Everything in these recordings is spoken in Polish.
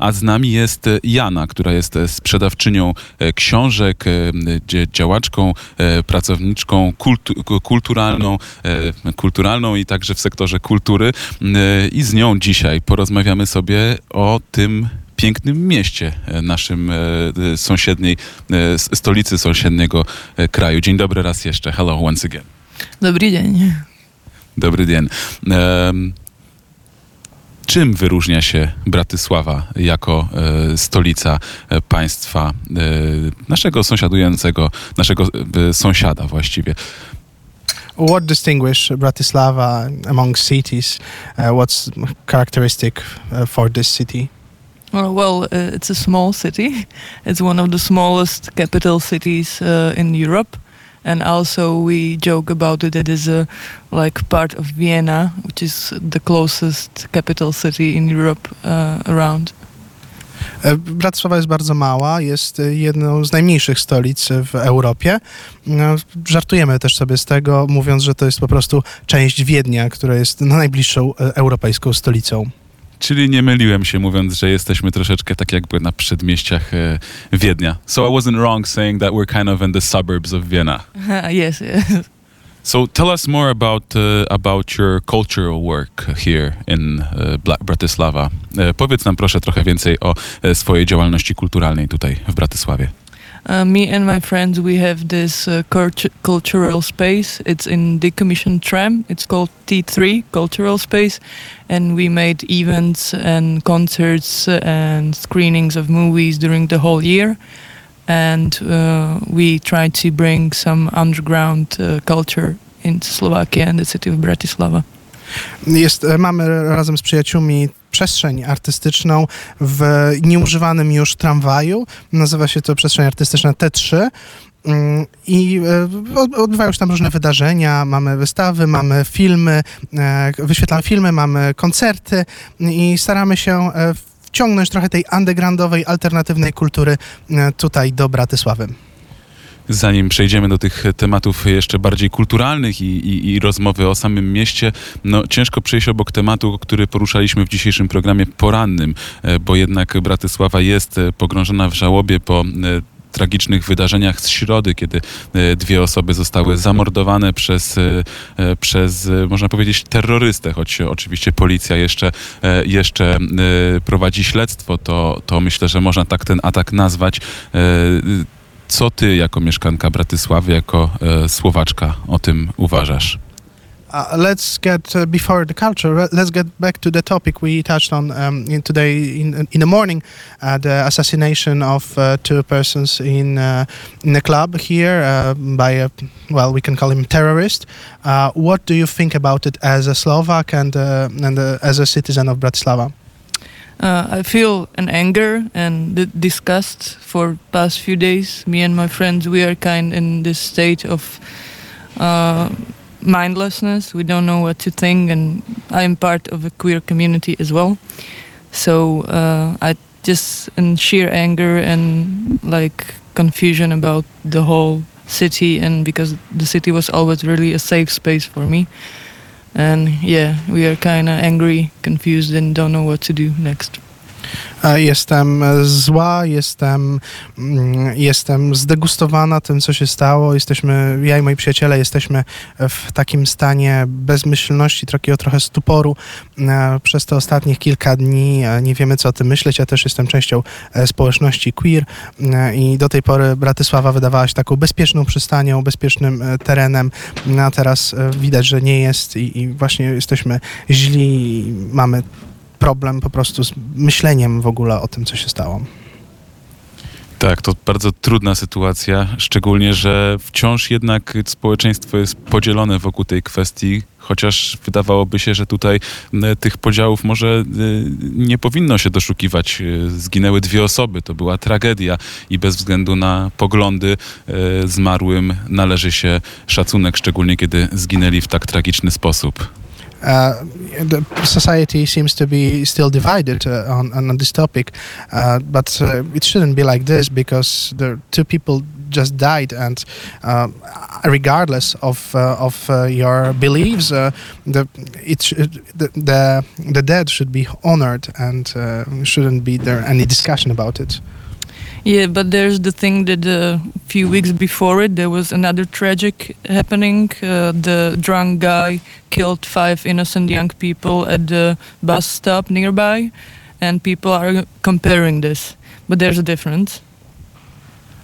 a z nami jest Jana, która jest sprzedawczynią e, książek, e, działaczką, e, pracowniczką kultu, ku- kulturalną, kulturalną i także w sektorze kultury. I z nią dzisiaj porozmawiamy sobie o tym pięknym mieście naszym sąsiedniej, stolicy sąsiedniego kraju. Dzień dobry raz jeszcze. Hello once again. Dobry dzień. Dobry dzień. Czym wyróżnia się Bratysława jako e, stolica e, państwa e, naszego sąsiadującego, naszego e, sąsiada właściwie? What distinguish Bratislava among cities? Uh, what's characteristic uh, for this city? Well, well uh, it's a small city. It's one of the smallest capital cities uh, in Europe, and also we joke about it. It is a like part of Vienna, which is the closest capital city in Europe uh, around. E, Bratysława jest bardzo mała, jest e, jedną z najmniejszych stolic w Europie. No, Żartujemy też sobie z tego, mówiąc, że to jest po prostu część Wiednia, która jest najbliższą e, europejską stolicą. Czyli nie myliłem się mówiąc, że jesteśmy troszeczkę tak jakby na przedmieściach e, Wiednia. So I wasn't wrong saying that we're kind of in the suburbs of Vienna. yes, yes. So tell us more about uh, about your cultural work here in uh, Bla- Bratislava. E, powiedz nam proszę trochę więcej o e, swojej działalności kulturalnej tutaj w Bratysławie. Uh, me and my friends, we have this uh, cultu- cultural space. It's in decommissioned tram. It's called T3 Cultural Space, and we made events and concerts and screenings of movies during the whole year. And uh, we tried to bring some underground uh, culture into Slovakia and the city of Bratislava. Jest, mamy razem z przyjaciółmi przestrzeń artystyczną w nieużywanym już tramwaju. Nazywa się to przestrzeń artystyczna T3. Mm, I e, od- odbywają się tam różne wydarzenia, mamy wystawy, mamy filmy, e, wyświetlamy filmy, mamy koncerty i staramy się e, wciągnąć trochę tej undergroundowej, alternatywnej kultury tutaj do Bratysławy. Zanim przejdziemy do tych tematów jeszcze bardziej kulturalnych i, i, i rozmowy o samym mieście, no ciężko przejść obok tematu, który poruszaliśmy w dzisiejszym programie porannym, e, bo jednak Bratysława jest e, pogrążona w żałobie po e, tragicznych wydarzeniach z środy, kiedy dwie osoby zostały zamordowane przez, przez można powiedzieć, terrorystę, choć oczywiście policja jeszcze, jeszcze prowadzi śledztwo, to, to myślę, że można tak ten atak nazwać. Co ty jako mieszkanka Bratysławy, jako e, Słowaczka o tym uważasz? Uh, let's get uh, before the culture. le- Let's get back to the topic we touched on um, in today in in the morning, uh, the assassination of uh, two persons in uh, in a club here uh, by a well, we can call him terrorist. What do you think about it as a Slovak and and as a citizen of Bratislava? Uh, I feel an anger and disgust for past few days. Me and my friends, we are kind in this state of uh, mindlessness. We don't know what to think, and I am part of a queer community as well. So uh, I just in sheer anger and like confusion about the whole city, and because the city was always really a safe space for me. And yeah, we are kind of angry, confused, and don't know what to do next. E, Jestem e, zła, jestem, mm, jestem zdegustowana tym, co się stało. Jesteśmy, ja i moi przyjaciele jesteśmy w takim stanie bezmyślności, takiego trochę stuporu e, przez te ostatnich kilka dni. E, Nie wiemy, co o tym myśleć. Ja też jestem częścią e, społeczności queer e, i do tej pory Bratysława wydawała się taką bezpieczną przystanią, bezpiecznym e, terenem. No, A teraz e, widać, że nie jest i, i właśnie jesteśmy źli mamy problem po prostu z myśleniem w ogóle o tym, co się stało. Tak, to bardzo trudna sytuacja, szczególnie, że wciąż jednak społeczeństwo jest podzielone wokół tej kwestii, chociaż wydawałoby się, że tutaj tych podziałów może y, nie powinno się doszukiwać. Y, Zginęły dwie osoby, to była tragedia i bez względu na poglądy y, zmarłym należy się szacunek, szczególnie kiedy zginęli w tak tragiczny sposób. Uh, the society seems to be still divided uh, on, on this topic, uh, but uh, it shouldn't be like this because the two people just died, and uh, regardless of of your beliefs, the it the, the the dead should be honored, and shouldn't be there any discussion about it. Yeah, but there's the thing that a few weeks before it, there was another tragic happening. Uh, the drunk guy killed five innocent young people at the bus stop nearby, and people are comparing this. But there's a difference.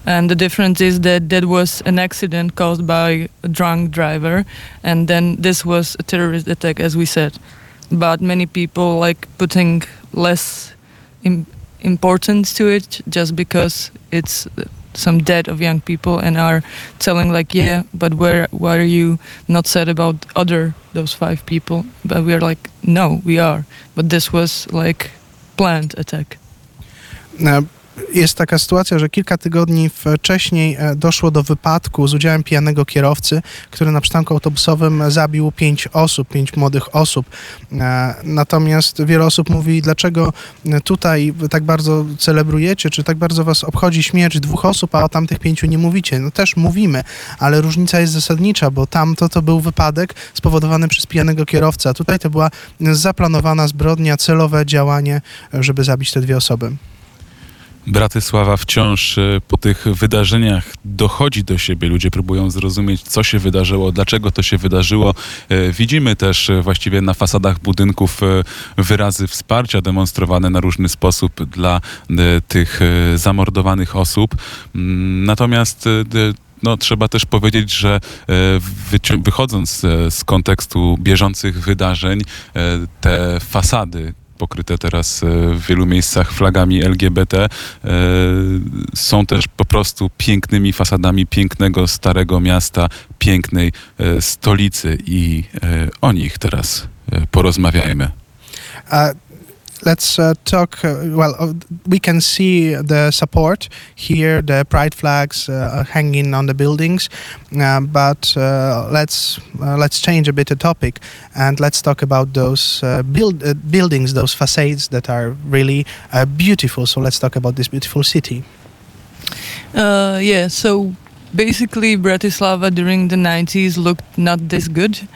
And the difference is that that was an accident caused by a drunk driver, and then this was a terrorist attack, as we said. But many people like putting less importance to it just because it's some death of young people and are telling like yeah but where why are you not sad about other those five people? But we're like no we are. But this was like planned attack. E, Jest taka sytuacja, że kilka tygodni wcześniej e, doszło do wypadku z udziałem pijanego kierowcy, który na przystanku autobusowym zabił pięć osób, pięć młodych osób. E, Natomiast wiele osób mówi, dlaczego tutaj tak bardzo celebrujecie, czy tak bardzo was obchodzi śmierć dwóch osób, a o tamtych pięciu nie mówicie. No też mówimy, ale różnica jest zasadnicza, bo tamto to był wypadek spowodowany przez pijanego kierowcę, tutaj to była zaplanowana zbrodnia, celowe działanie, żeby zabić te dwie osoby. Bratysława wciąż e, po tych wydarzeniach dochodzi do siebie. Ludzie próbują zrozumieć, co się wydarzyło, dlaczego to się wydarzyło. E, Widzimy też e, właściwie na fasadach budynków wyrazy wsparcia demonstrowane na różny sposób dla tych zamordowanych osób. Mm, Natomiast no, trzeba też powiedzieć, że wychodząc z kontekstu bieżących wydarzeń, te fasady, pokryte teraz e, w wielu miejscach flagami LGBT, e, są też po prostu pięknymi fasadami pięknego starego miasta, pięknej e, stolicy i o nich teraz porozmawiajmy. Uh, let's uh, talk. Uh, well, uh, we can see the support here, the pride flags uh, hanging on the buildings. Uh, but uh, let's let's change a bit the topic and let's talk about those build buildings, those facades that are really beautiful. So let's talk about this beautiful city. yeah so basically bratislava during the 90s looked not this good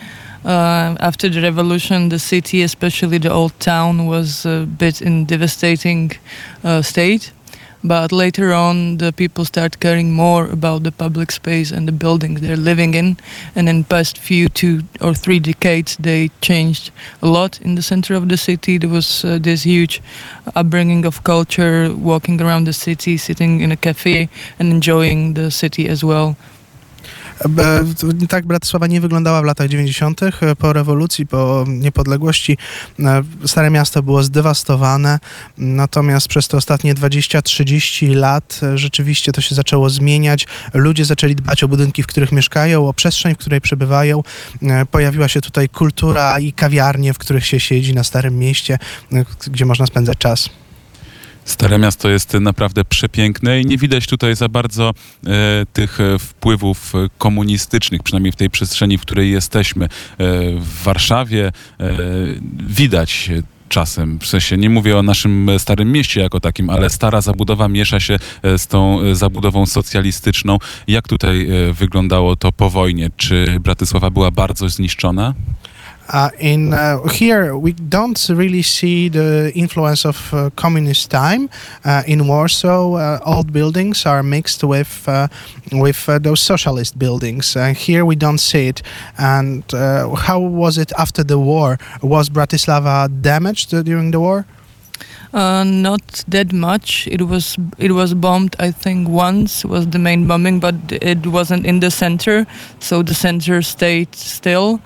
uh, after the revolution, the city, especially the old town, was a bit in devastating uh, state. But later on, the people start caring more about the public space and the buildings they're living in. And in past few two or three decades, they changed a lot in the center of the city. There was uh, this huge upbringing of culture, walking around the city, sitting in a cafe, and enjoying the city as well. Tak Bratysława nie wyglądała w latach 90. e, po rewolucji, po niepodległości. e, Stare miasto było zdewastowane, natomiast przez te ostatnie 20-30 lat e, rzeczywiście to się zaczęło zmieniać. Ludzie zaczęli dbać o budynki, w których mieszkają, o przestrzeń, w której przebywają. Pojawiła się tutaj kultura i kawiarnie, w których się siedzi na Starym Mieście, gdzie można spędzać czas. Stare miasto jest naprawdę przepiękne i nie widać tutaj za bardzo e, tych e, wpływów e, komunistycznych, przynajmniej w tej przestrzeni, w której jesteśmy. E, w Warszawie e, widać czasem, w sensie nie mówię o naszym Starym Mieście jako takim, ale stara zabudowa miesza się e, z tą zabudową socjalistyczną. Jak tutaj wyglądało to po wojnie? Czy Bratysława była bardzo zniszczona? Uh, in uh, here, we don't really see the influence of uh, communist time. Uh, in Warsaw, uh, old buildings are mixed with uh, with those socialist buildings. Here, we don't see it. And how was it after the war? Was Bratislava damaged during the war? Uh, not that much. It was it was bombed. I think once was the main bombing, but it wasn't in the center, so the center stayed still.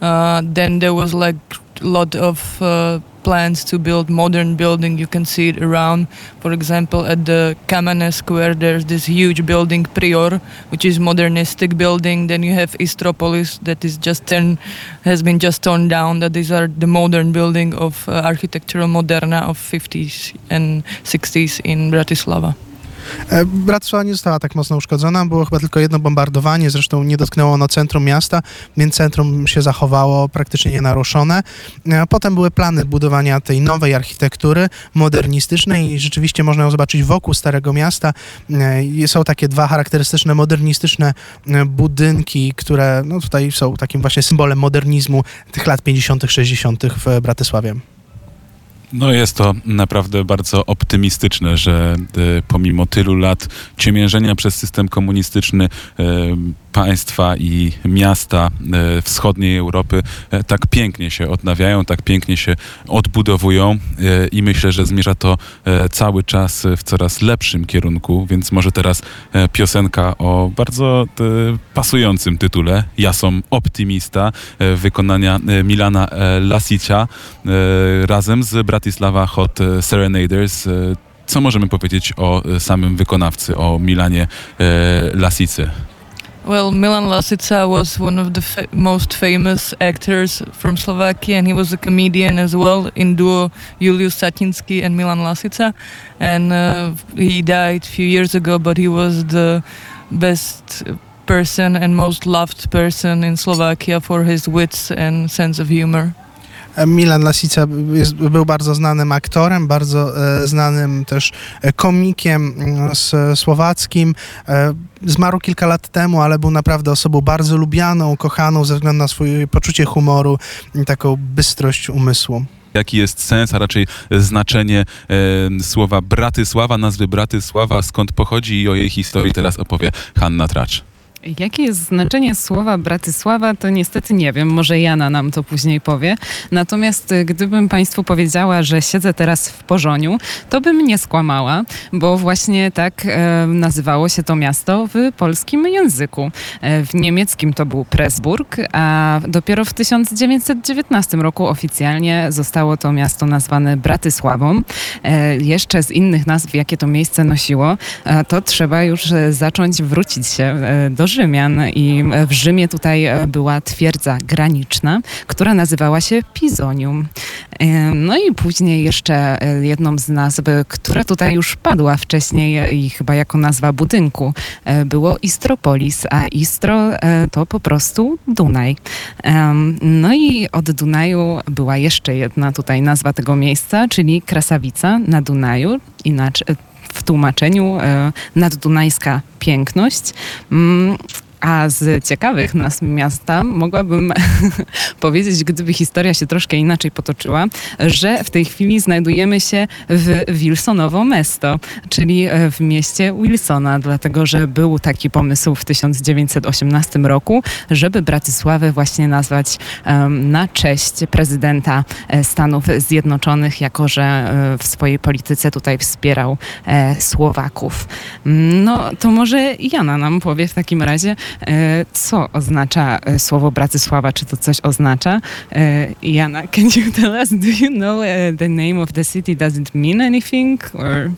Uh, then there was like a lot of uh, plans to build modern building. You can see it around. For example, at the Kamene Square, there's this huge building Prior, which is modernistic building. Then you have Istropolis, that is just turn, has been just torn down. That these are the modern building of uh, architectural moderna of 50s and 60s in Bratislava. E, Bratysława nie została tak mocno uszkodzona, było chyba tylko jedno bombardowanie, zresztą nie dotknęło ono centrum miasta, więc centrum się zachowało praktycznie nienaruszone. E, Potem były plany budowania tej nowej architektury modernistycznej i rzeczywiście można ją zobaczyć wokół Starego Miasta. E, Są takie dwa charakterystyczne, modernistyczne budynki, które no, tutaj są takim właśnie symbolem modernizmu tych lat 50., 60. w Bratysławie. No jest to naprawdę bardzo optymistyczne, że e, pomimo tylu lat ciemiężenia przez system komunistyczny e, państwa i miasta e, wschodniej Europy e, tak pięknie się odnawiają, tak pięknie się odbudowują e, i myślę, że zmierza to cały czas w coraz lepszym kierunku, więc może teraz piosenka o bardzo pasującym tytule Ja som optymista wykonania Milana Lasicia razem z Bratislava Hot Serenaders. Co możemy powiedzieć o samym wykonawcy, o Milanie Lasicy? Well, Milan Lasica was one of the most famous actors from Slovakia, and he was a comedian as well in duo Julius Satinski and Milan Lasica. And uh, he died a few years ago, but he was the best person and most loved person in Slovakia for his wits and sense of humor. Milan Lasica jest, był bardzo znanym aktorem, bardzo e, znanym też e, komikiem mm, z, słowackim. E, zmarł kilka lat temu, ale był naprawdę osobą bardzo lubianą, kochaną ze względu na swoje poczucie humoru i taką bystrość umysłu. Jaki jest sens, a raczej znaczenie e, słowa Bratysława, nazwy Bratysława, skąd pochodzi i o jej historii teraz opowie Hanna Tracz. Jakie jest znaczenie słowa Bratysława, to niestety nie wiem, może Jana nam to później powie. Natomiast y, gdybym Państwu powiedziała, że siedzę teraz w Pożoniu, to bym nie skłamała, bo właśnie tak e, nazywało się to miasto w polskim języku. E, w niemieckim to był Pressburg, a dopiero w 1919 roku oficjalnie zostało to miasto nazwane Bratysławą. E, jeszcze z innych nazw, jakie to miejsce nosiło, to trzeba już e, zacząć wrócić się e, do Rzymian i w Rzymie tutaj była twierdza graniczna, która nazywała się Pizonium. No i później jeszcze e, jedną z nazw, która tutaj już padła wcześniej i chyba jako nazwa budynku, e, było Istropolis, a Istro e, to po prostu Dunaj. No i od Dunaju była jeszcze jedna tutaj nazwa tego miejsca, czyli Krasawica na Dunaju, inaczej w tłumaczeniu e, naddunajska piękność. A z ciekawych nazw miasta mogłabym powiedzieć, gdyby historia się troszkę inaczej potoczyła, że w tej chwili znajdujemy się w Wilsonowo Mesto, czyli e, w mieście Wilsona, dlatego że był taki pomysł w 1918 roku, żeby Bratysławę właśnie nazwać na cześć prezydenta e, Stanów Zjednoczonych, jako że e, w swojej polityce tutaj wspierał Słowaków. No to może Jana nam powie w takim razie, co oznacza słowo Bratysława, czy to coś oznacza? Jana, can you tell us, do you know the name of the city? Does it mean anything? Or...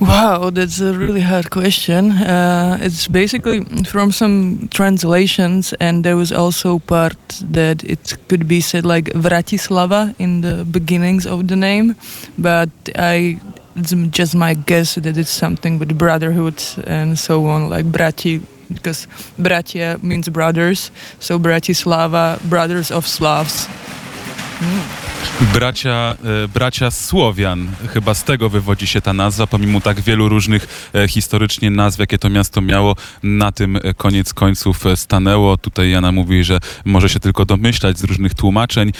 Wow, that's a really hard question. Uh, it's basically from some translations, and there was also part that it could be said like Vratislava in the beginnings of the name, but I it's just my guess that it's something with brotherhood and so on, like Brati, because Bratia means brothers, so Bratislava, brothers of Slavs. Hmm. Bracia, e, bracia Słowian, chyba z tego wywodzi się ta nazwa, pomimo tak wielu różnych e, historycznie nazw, jakie to miasto miało, na tym e, koniec końców stanęło. Tutaj Jana mówi, że może się tylko domyślać z różnych tłumaczeń,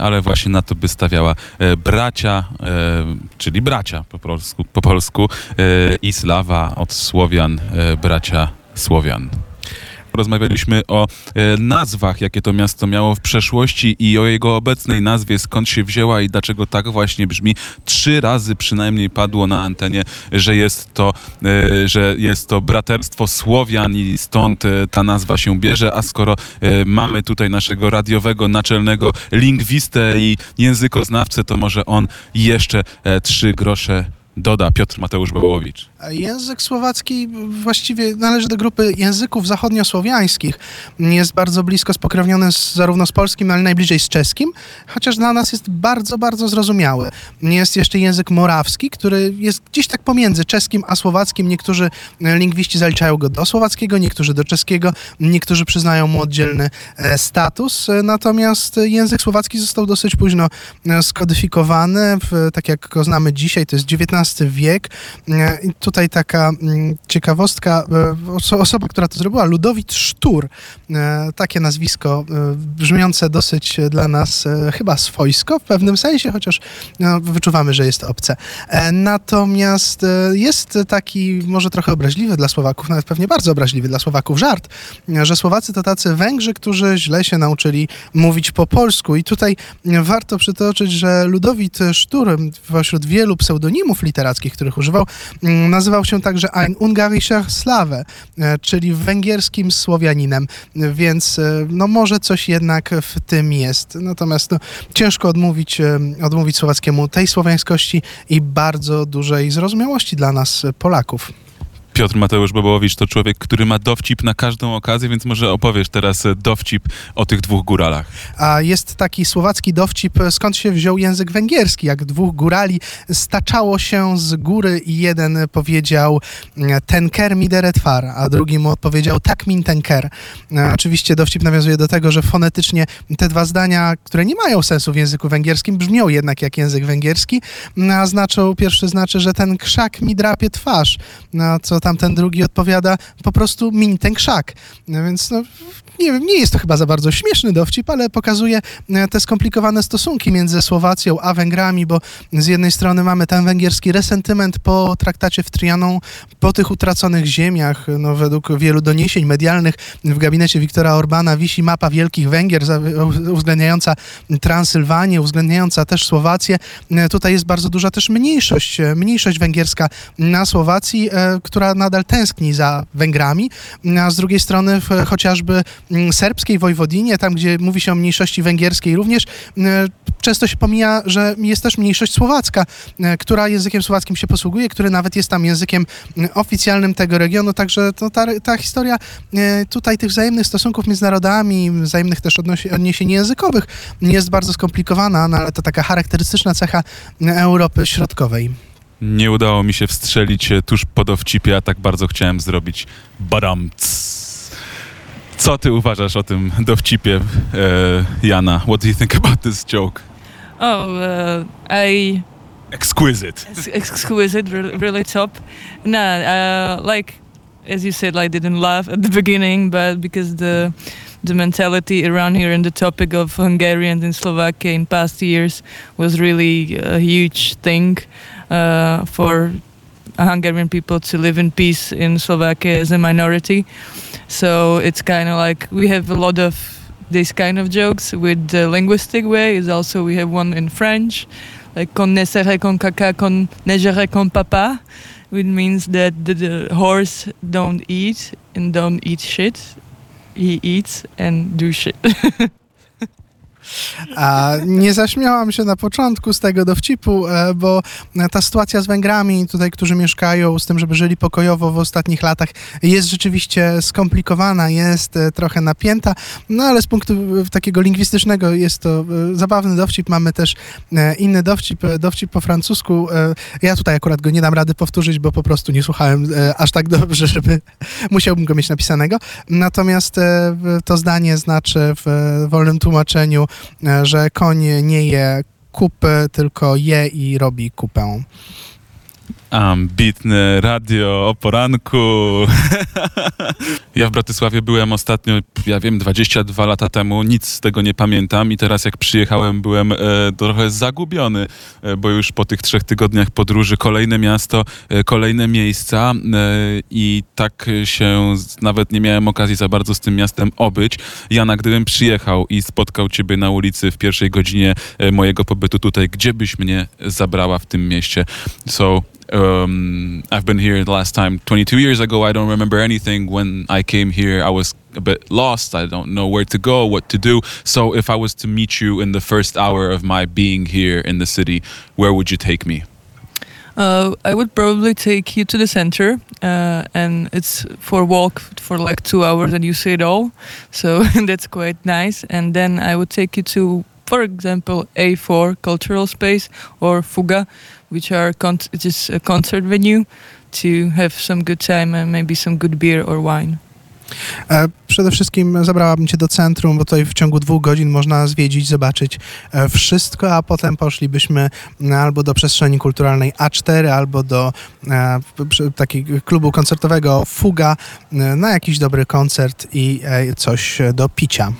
ale właśnie na to by stawiała bracia, czyli bracia po polsku, po polsku i od Słowian, bracia Słowian. Rozmawialiśmy o e, nazwach, jakie to miasto miało w przeszłości i o jego obecnej nazwie, skąd się wzięła i dlaczego tak właśnie brzmi. Trzy razy przynajmniej padło na antenie, że jest to, e, że jest to braterstwo Słowian i stąd e, ta nazwa się bierze, a skoro mamy tutaj naszego radiowego naczelnego lingwistę i językoznawcę, to może on jeszcze trzy grosze Doda Piotr Mateusz Bobołowicz. Język słowacki właściwie należy do grupy języków zachodniosłowiańskich. Jest bardzo blisko spokrewniony z, zarówno z polskim, ale najbliżej z czeskim, chociaż dla nas jest bardzo, bardzo zrozumiały. Jest jeszcze język morawski, który jest gdzieś tak pomiędzy czeskim a słowackim. Niektórzy lingwiści zaliczają go do słowackiego, niektórzy do czeskiego, niektórzy przyznają mu oddzielny e, status. Natomiast język słowacki został dosyć późno e, skodyfikowany, w, tak jak go znamy dzisiaj, to jest XIX wiek. E, I tutaj taka mm, ciekawostka, e, oso- osoba, która to zrobiła, Ludowit Sztur, e, takie nazwisko brzmiące dosyć dla nas chyba swojsko w pewnym sensie, chociaż no, wyczuwamy, że jest obce. Natomiast jest taki może trochę obraźliwy dla Słowaków, nawet pewnie bardzo obraźliwy dla Słowaków żart, że Słowacy to tacy Węgrzy, którzy źle się nauczyli mówić po polsku. I tutaj warto przytoczyć, że Ludowit Sztur pośród wielu pseudonimów literackich, których używał, mm, nazywał się także ein ungarischer Slave, e, czyli węgierskim Słowianinem, więc e, no może coś jednak w tym jest. Natomiast no, ciężko odmówić, e, odmówić słowackiemu tej słowiańskości i bardzo dużej zrozumiałości dla nas, Polaków. Piotr Mateusz Bobołowicz to człowiek, który ma dowcip na każdą okazję, więc może opowiesz teraz e, dowcip o tych dwóch góralach. A jest taki słowacki dowcip, e, skąd się wziął język węgierski, jak dwóch górali staczało się z góry i jeden powiedział e, tenker mi deret far, a drugi mu odpowiedział tak min tenker. E, Oczywiście dowcip nawiązuje do tego, że fonetycznie te dwa zdania, które nie mają sensu w języku węgierskim, brzmią jednak jak język węgierski, no, a znaczą, pierwszy znaczy, że ten krzak mi drapie twarz, na co tamten drugi odpowiada po prostu min ten krzak. No Więc no, nie wiem, nie jest to chyba za bardzo śmieszny dowcip, ale pokazuje e, te skomplikowane stosunki między Słowacją a Węgrami, bo z jednej strony mamy ten węgierski resentyment po traktacie w Trianon, po tych utraconych ziemiach, no według wielu doniesień medialnych w gabinecie Wiktora Orbana wisi mapa Wielkich Węgier uwzględniająca Transylwanię, uwzględniająca też Słowację. E, Tutaj jest bardzo duża też mniejszość, e, mniejszość węgierska na Słowacji, która nadal tęskni za Węgrami, a z drugiej strony chociażby serbskiej Wojwodinie, tam gdzie mówi się o mniejszości węgierskiej również, e, często się pomija, że jest też mniejszość słowacka, e, która językiem słowackim się posługuje, który nawet jest tam językiem mm, oficjalnym tego regionu, także to ta, ta historia e, tutaj tych wzajemnych stosunków między narodami, wzajemnych też odnosi- odniesień językowych jest bardzo skomplikowana, no ale to taka charakterystyczna cecha Europy Środkowej. Nie udało mi się wstrzelić tuż po dowcipie, a tak bardzo chciałem zrobić badamc. Co ty uważasz o tym dowcipie, e, Jana? What do you think about this joke? Oh, uh, I Exquisite. It's exquisite, really, really top. No, uh, like as you said, I didn't laugh at the beginning, but because the the mentality around here and the topic of Hungarians in Slovakia in past years was really a huge thing uh, for Hungarian people to live in peace in Slovakia as a minority. So it's kind of like we have a lot of these kind of jokes with the linguistic way. Is also we have one in French like con ne con caca con ne con papa which means that the, the horse don't eat and don't eat shit he eats and do shit A nie zaśmiałam się na początku z tego dowcipu, e, bo ta sytuacja z Węgrami, tutaj, którzy mieszkają z tym, żeby żyli pokojowo w ostatnich latach, jest rzeczywiście skomplikowana, jest e, trochę napięta, no ale z punktu e, takiego lingwistycznego jest to zabawny dowcip. Mamy też inny dowcip, dowcip po francusku. Ja tutaj akurat go nie dam rady powtórzyć, bo po prostu nie słuchałem aż tak dobrze, żeby musiałbym go mieć napisanego. Natomiast to zdanie znaczy w wolnym tłumaczeniu, że koń nie je kupy, tylko je i robi kupę. Ambitne radio o poranku. ja w Bratysławie byłem ostatnio, ja wiem, 22 lata temu, nic z tego nie pamiętam i teraz jak przyjechałem byłem e, trochę zagubiony, e, bo już po tych trzech tygodniach podróży kolejne miasto, e, kolejne miejsca e, i tak się nawet nie miałem okazji za bardzo z tym miastem obyć. Jana, gdybym przyjechał i spotkał ciebie na ulicy w pierwszej godzinie e, mojego pobytu tutaj, gdzie byś mnie zabrała w tym mieście? So um, I've been here the last time 22 years ago. I don't remember anything. When I came here, I was a bit lost. I don't know where to go, what to do. So if I was to meet you in the first hour of my being here in the city, where would you take me? Uh, I would probably take you to the center, uh, and it's for walk for like two hours, and you see it all. So that's quite nice. And then I would take you to, for example, A4 Cultural Space or Fuga, which are it is a concert venue to have some good time and maybe some good beer or wine. E, Przede wszystkim zabrałabym cię do centrum, bo tutaj w ciągu dwóch godzin można zwiedzić, zobaczyć e, wszystko, a potem poszlibyśmy mm, albo do przestrzeni kulturalnej A4, albo do e, takiego klubu koncertowego Fuga e, na jakiś dobry koncert i e, coś do picia.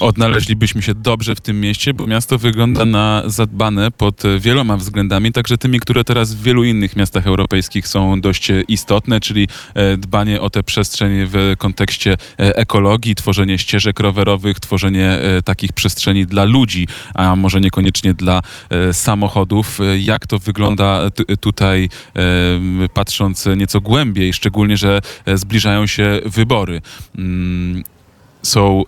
Odnaleźlibyśmy się dobrze w tym mieście, bo miasto wygląda na zadbane pod wieloma względami, także tymi, które teraz w wielu innych miastach europejskich są dość istotne, czyli e, dbanie o tę przestrzeń w kontekście e, ekologii, tworzenie ścieżek rowerowych, tworzenie e, takich przestrzeni dla ludzi, a może niekoniecznie dla samochodów. Jak to wygląda tutaj, patrząc nieco głębiej, szczególnie, że zbliżają się wybory. Mm, So,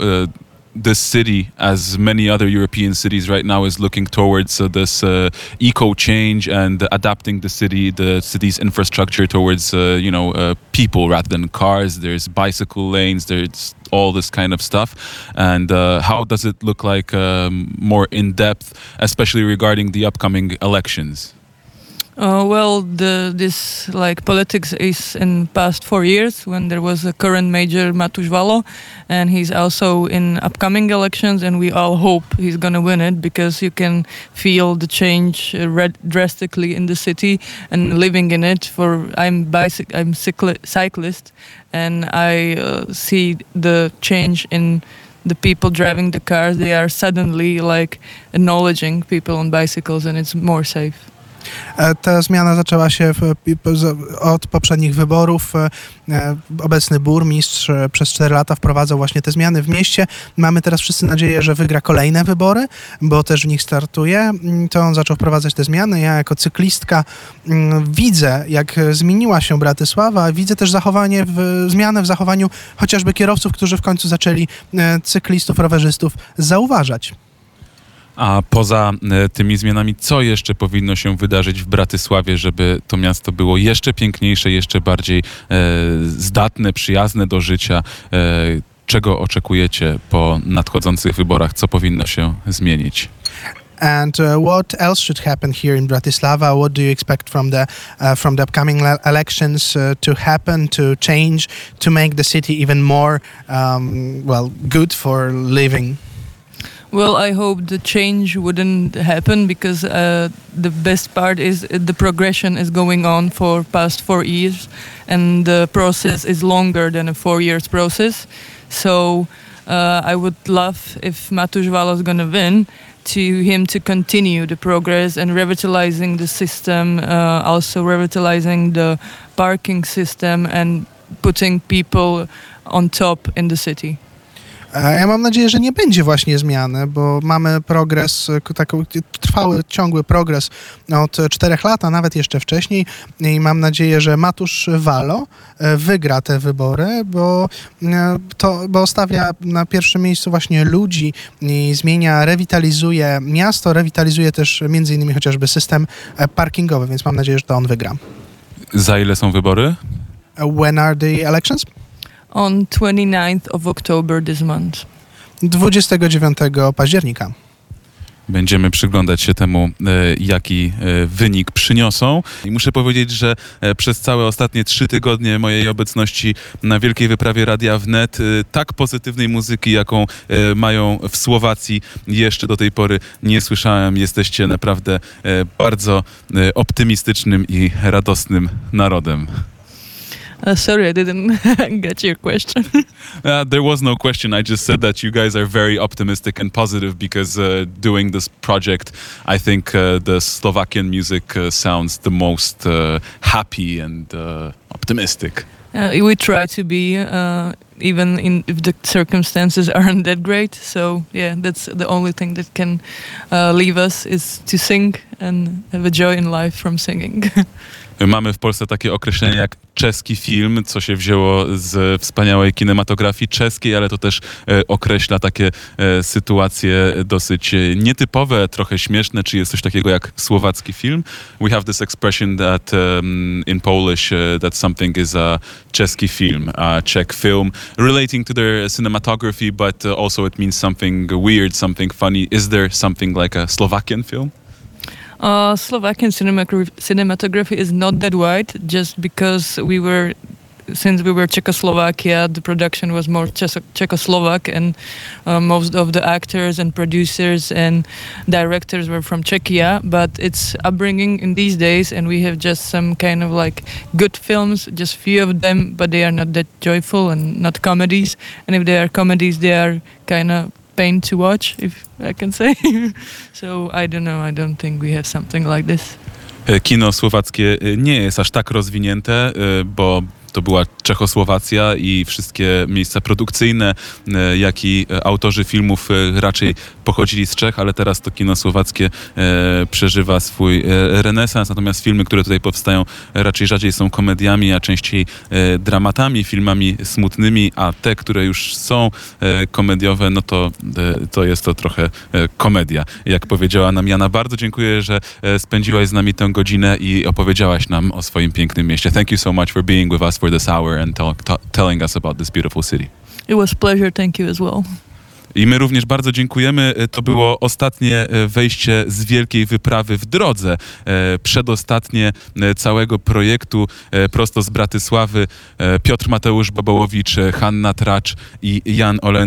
this city, as many other European cities right now, is looking towards uh, this uh, eco change and adapting the city, the city's infrastructure towards, uh, you know, uh, people rather than cars. There's bicycle lanes. There's all this kind of stuff. And uh, how does it look like um, more in depth, especially regarding the upcoming elections? Uh, well, the this like politics is in past four years when there was a current major Matusz Valo, and he's also in upcoming elections, and we all hope he's gonna win it because you can feel the change uh, drastically in the city and living in it. For I'm bicyc- I'm cycli- cyclist, and I uh, see the change in the people driving the cars. They are suddenly like acknowledging people on bicycles, and it's more safe. E, Ta zmiana zaczęła się od poprzednich wyborów. E, e, Obecny burmistrz przez 4 lata wprowadzał właśnie te zmiany w mieście. Mamy teraz wszyscy nadzieję, że wygra kolejne wybory, bo też w nich startuje. Mm, To on zaczął wprowadzać te zmiany. Ja jako cyklistka mm, widzę, jak zmieniła się Bratysława. Widzę też zachowanie w, zmianę w zachowaniu chociażby kierowców, którzy w końcu zaczęli cyklistów, rowerzystów zauważać. A poza e, tymi zmianami, co jeszcze powinno się wydarzyć w Bratysławie, żeby to miasto było jeszcze piękniejsze, jeszcze bardziej e, zdatne, przyjazne do życia? E, czego oczekujecie po nadchodzących wyborach? Co powinno się zmienić? And uh, what else should happen here in Bratislava? What do you expect from the uh, from the upcoming le- elections uh, to happen, to change, to make the city even more um, well good for living? Well, I hope the change wouldn't happen because uh, the best part is the progression is going on for past four years, and the process is longer than a four years process. So uh, I would love if Matusz Valo is gonna win, to him to continue the progress and revitalizing the system, uh, also revitalizing the parking system and putting people on top in the city. Ja mam nadzieję, że nie będzie właśnie zmiany, bo mamy progres, e, taki trwały, ciągły progres od czterech lat, a nawet jeszcze wcześniej i mam nadzieję, że Matusz Walo e, wygra te wybory, bo, e, to, bo stawia na pierwszym miejscu właśnie ludzi i zmienia, rewitalizuje miasto, rewitalizuje też między innymi chociażby system e, parkingowy, więc mam nadzieję, że to on wygra. Za ile są wybory? When are the elections? On 29th of October this month. 29 października. Będziemy przyglądać się temu, e, jaki e, wynik przyniosą. I muszę powiedzieć, że e, przez całe ostatnie trzy tygodnie mojej obecności na Wielkiej Wyprawie Radia Wnet tak pozytywnej muzyki, jaką mają w Słowacji, jeszcze do tej pory nie słyszałem. Jesteście naprawdę bardzo optymistycznym i radosnym narodem. Uh, sorry, I didn't get your question. Uh, there was no question. I just said that you guys are very optimistic and positive because uh, doing this project, I think uh, the Slovakian music uh, sounds the most uh, happy and uh, optimistic. Uh, we try to be, uh, even in if the circumstances aren't that great. So yeah, that's the only thing that can uh, leave us is to sing and have a joy in life from singing. Mamy w Polsce takie określenie jak czeski film, co się wzięło z wspaniałej kinematografii czeskiej, ale to też e, określa takie e, sytuacje dosyć e, nietypowe, trochę śmieszne. Czy jest coś takiego jak słowacki film? We have this expression that um, in Polish uh, that something is a czeski film, a Czech film, relating to their cinematography, but also it means something weird, something funny. Is there something like a Slovakian film? Uh, Slovakian cinematography, is not that wide, just because we were, since we were Czechoslovakia, the production was more Czech- Czechoslovak, and uh, most of the actors and producers and directors were from Czechia. But it's upbringing in these days, and we have just some kind of like good films, just few of them, but they are not that joyful and not comedies. And if they are comedies, they are kind of pain to watch, if I can say. so I don't know. I don't think we have something like this. E, Kino słowackie e, nie jest aż tak rozwinięte, e, bo to była Czechosłowacja i wszystkie miejsca produkcyjne, e, jak i e, autorzy filmów e, raczej pochodzili z Czech, ale teraz to kino słowackie przeżywa swój renesans, natomiast filmy, które tutaj powstają raczej rzadziej są komediami, a częściej dramatami, filmami smutnymi, a te, które już są komediowe, no to, to jest to trochę komedia. Jak powiedziała nam Jana, bardzo dziękuję, że spędziłaś z nami tę godzinę i opowiedziałaś nam o swoim pięknym mieście. Thank you so much for being with us for this hour and tell, ta- telling us about this beautiful city. It was pleasure. Thank you as well. I my również bardzo dziękujemy. E, To było ostatnie e, wejście z wielkiej wyprawy w drodze. e, Przedostatnie całego projektu prosto z Bratysławy. Piotr Mateusz Bobołowicz, Hanna Tracz i Jan Olencki.